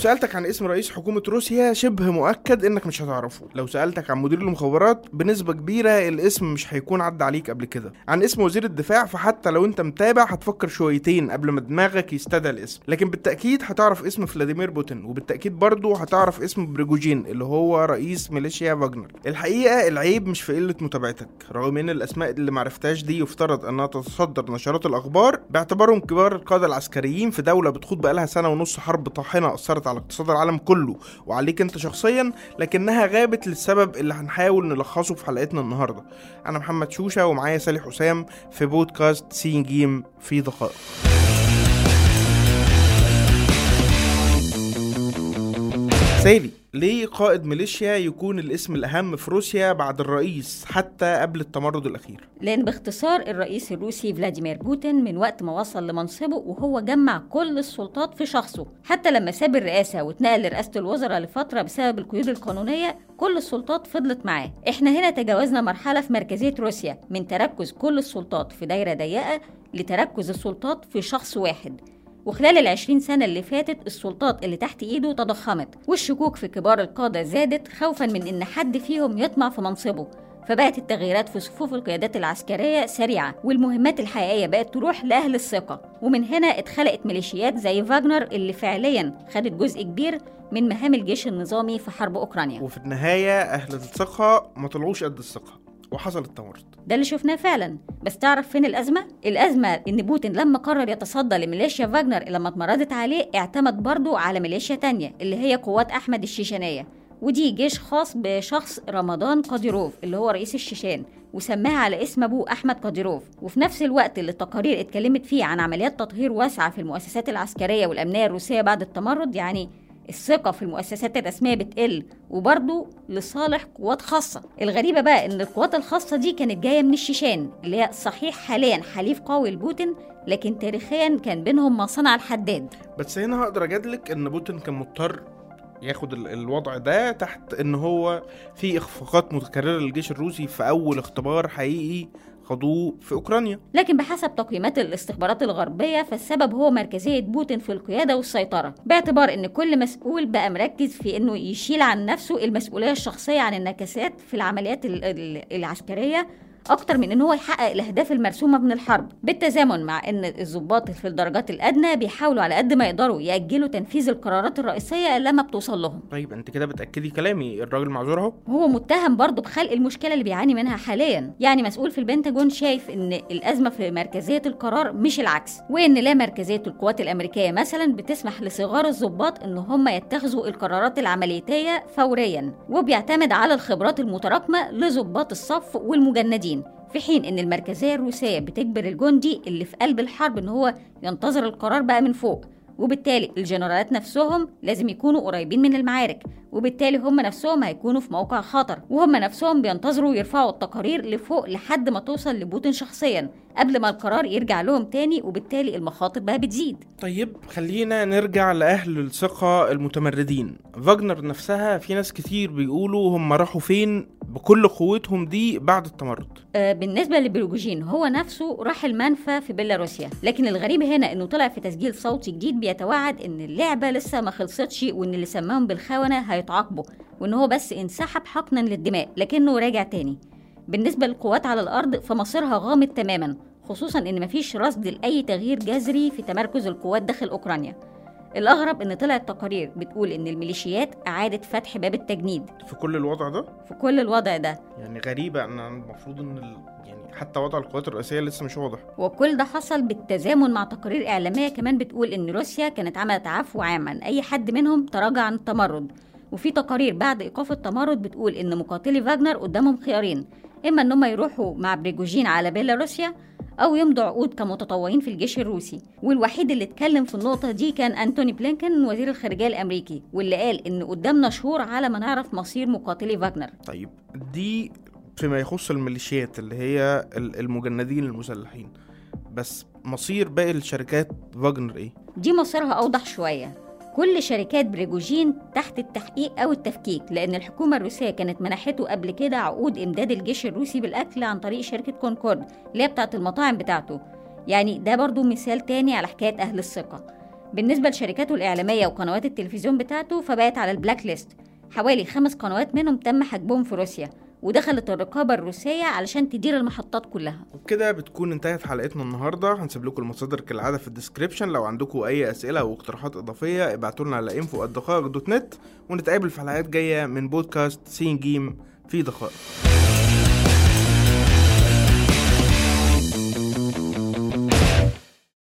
سألتك عن اسم رئيس حكومة روسيا شبه مؤكد إنك مش هتعرفه. لو سألتك عن مدير المخابرات بنسبة كبيرة الاسم مش هيكون عدى عليك قبل كده. عن اسم وزير الدفاع فحتى لو أنت متابع هتفكر شويتين قبل ما دماغك يستدعي الاسم. لكن بالتأكيد هتعرف اسم فلاديمير بوتين وبالتأكيد برضه هتعرف اسم بريجوجين اللي هو رئيس ميليشيا فاجنر الحقيقة العيب مش في قلة متابعتك. رغم إن الأسماء اللي معرفتهاش دي يفترض أنها تتصدر نشرات الأخبار باعتبارهم كبار القادة العسكريين في دولة بتخوض بقالها سنة ونص حرب طاحنة أثرت على اقتصاد العالم كله وعليك انت شخصيا لكنها غابت للسبب اللي هنحاول نلخصه في حلقتنا النهارده. أنا محمد شوشة ومعايا سالي حسام في بودكاست سين جيم في دقائق. سالي ليه قائد ميليشيا يكون الاسم الأهم في روسيا بعد الرئيس حتى قبل التمرد الأخير؟ لأن باختصار الرئيس الروسي فلاديمير بوتين من وقت ما وصل لمنصبه وهو جمع كل السلطات في شخصه. حتى لما ساب الرئاسة واتنقل لرئاسة الوزراء لفترة بسبب القيود القانونية كل السلطات فضلت معاه. إحنا هنا تجاوزنا مرحلة في مركزية روسيا من تركز كل السلطات في دايرة ضيقة لتركز السلطات في شخص واحد. وخلال العشرين سنة اللي فاتت السلطات اللي تحت إيده تضخمت والشكوك في كبار القادة زادت خوفا من إن حد فيهم يطمع في منصبه. فبقت التغييرات في صفوف القيادات العسكرية سريعة والمهمات الحقيقية بقت تروح لأهل الثقة. ومن هنا اتخلقت ميليشيات زي فاجنر اللي فعليا خدت جزء كبير من مهام الجيش النظامي في حرب أوكرانيا. وفي النهاية أهل الثقة ما طلعوش قد الثقة. وحصل التمرد. ده اللي شفناه فعلا. بس تعرف فين الأزمة؟ الأزمة إن بوتين لما قرر يتصدى لميليشيا فاجنر لما اتمردت عليه اعتمد برضه على ميليشيا تانية اللي هي قوات أحمد الشيشانية. ودي جيش خاص بشخص رمضان قاديروف اللي هو رئيس الشيشان وسماها على اسم أبوه أحمد قاديروف وفي نفس الوقت اللي التقارير اتكلمت فيه عن عمليات تطهير واسعة في المؤسسات العسكرية والأمنية الروسية بعد التمرد يعني الثقة في المؤسسات الرسمية بتقل وبرضه لصالح قوات خاصة. الغريبة بقى إن القوات الخاصة دي كانت جاية من الشيشان اللي هي صحيح حاليا حليف قوي لبوتين لكن تاريخيا كان بينهم مصنع الحداد. بس هنا هقدر أجادلك إن بوتين كان مضطر ياخد الوضع ده تحت إن هو في إخفاقات متكررة للجيش الروسي في أول اختبار حقيقي خدوه في أوكرانيا. لكن بحسب تقييمات الاستخبارات الغربية فالسبب هو مركزية بوتين في القيادة والسيطرة باعتبار إن كل مسؤول بقى مركز في إنه يشيل عن نفسه المسؤولية الشخصية عن النكسات في العمليات العسكرية. أكتر من إن هو يحقق الأهداف المرسومة من الحرب بالتزامن مع إن الضباط في الدرجات الأدنى بيحاولوا على قد ما يقدروا يأجلوا تنفيذ القرارات الرئيسية لما بتوصل لهم طيب أنت كده بتأكدي كلامي الراجل معذور أهو. هو متهم برضه بخلق المشكلة اللي بيعاني منها حاليا. يعني مسؤول في البنتاجون شايف إن الأزمة في مركزية القرار مش العكس وإن لا مركزية القوات الأمريكية مثلا بتسمح لصغار الضباط إن هم يتخذوا القرارات العملياتيه فوريا وبيعتمد على الخبرات المتراكمة لضباط الصف والمجندين. في حين إن المركزية الروسية بتجبر الجندي اللي في قلب الحرب إن هو ينتظر القرار بقى من فوق. وبالتالي الجنرالات نفسهم لازم يكونوا قريبين من المعارك. وبالتالي هم نفسهم هيكونوا في موقع خطر. وهم نفسهم بينتظروا يرفعوا التقارير لفوق لحد ما توصل لبوتين شخصيا قبل ما القرار يرجع لهم تاني وبالتالي المخاطر بقى بتزيد. طيب خلينا نرجع لأهل الثقة المتمردين. فاجنر نفسها في ناس كتير بيقولوا هم راحوا فين بكل قوتهم دي بعد التمرد. آه بالنسبة لبروجين هو نفسه راح المنفى في بيلاروسيا لكن الغريب هنا إنه طلع في تسجيل صوتي جديد بيتوعد إن اللعبة لسه ما خلصتش وإن اللي سماهم بالخونة هيتعاقبوا وإن هو بس انسحب حقنا للدماء لكنه راجع تاني. بالنسبة للقوات على الأرض فمصيرها غامض تماما خصوصا إن مفيش رصد لأي تغيير جذري في تمركز القوات داخل أوكرانيا. الأغرب إن طلعت تقارير بتقول إن الميليشيات أعادت فتح باب التجنيد. في كل الوضع ده؟ في كل الوضع ده. يعني غريبة أن المفروض إن ال... يعني حتى وضع القوات الرئيسية لسه مش واضح. وكل ده حصل بالتزامن مع تقارير إعلامية كمان بتقول إن روسيا كانت عملت عفو عام عن أي حد منهم تراجع عن التمرد. وفي تقارير بعد إيقاف التمرد بتقول إن مقاتلي فاجنر قدامهم خيارين. إما إن هم يروحوا مع بريجوجين على بيلاروسيا أو يمضوا عقود كمتطوعين في الجيش الروسي. والوحيد اللي اتكلم في النقطة دي كان أنتوني بلينكن وزير الخارجية الأمريكي واللي قال إن قدامنا شهور على ما نعرف مصير مقاتلي فاجنر طيب دي فيما يخص الميليشيات اللي هي المجندين المسلحين. بس مصير باقي الشركات فاجنر إيه؟ دي مصيرها أوضح شوية. كل شركات بريجوجين تحت التحقيق أو التفكيك لأن الحكومة الروسية كانت منحته قبل كده عقود إمداد الجيش الروسي بالأكل عن طريق شركة كونكورد اللي هي بتاعة المطاعم بتاعته. يعني ده برضو مثال تاني على حكاية أهل الثقة. بالنسبة لشركاته الإعلامية وقنوات التلفزيون بتاعته فبقت على ال black list. حوالي خمس قنوات منهم تم حجبهم في روسيا. ودخلت الرقابة الروسية علشان تدير المحطات كلها. وبكده بتكون انتهت حلقتنا النهارده. هنسيب لكم المصادر كالعادة في ال description. لو عندكم أي أسئلة أو اقتراحات إضافية ابعتوا لنا على info dot net ونتقابل في حلقات جاية من بودكاست سين جيم في دقائق.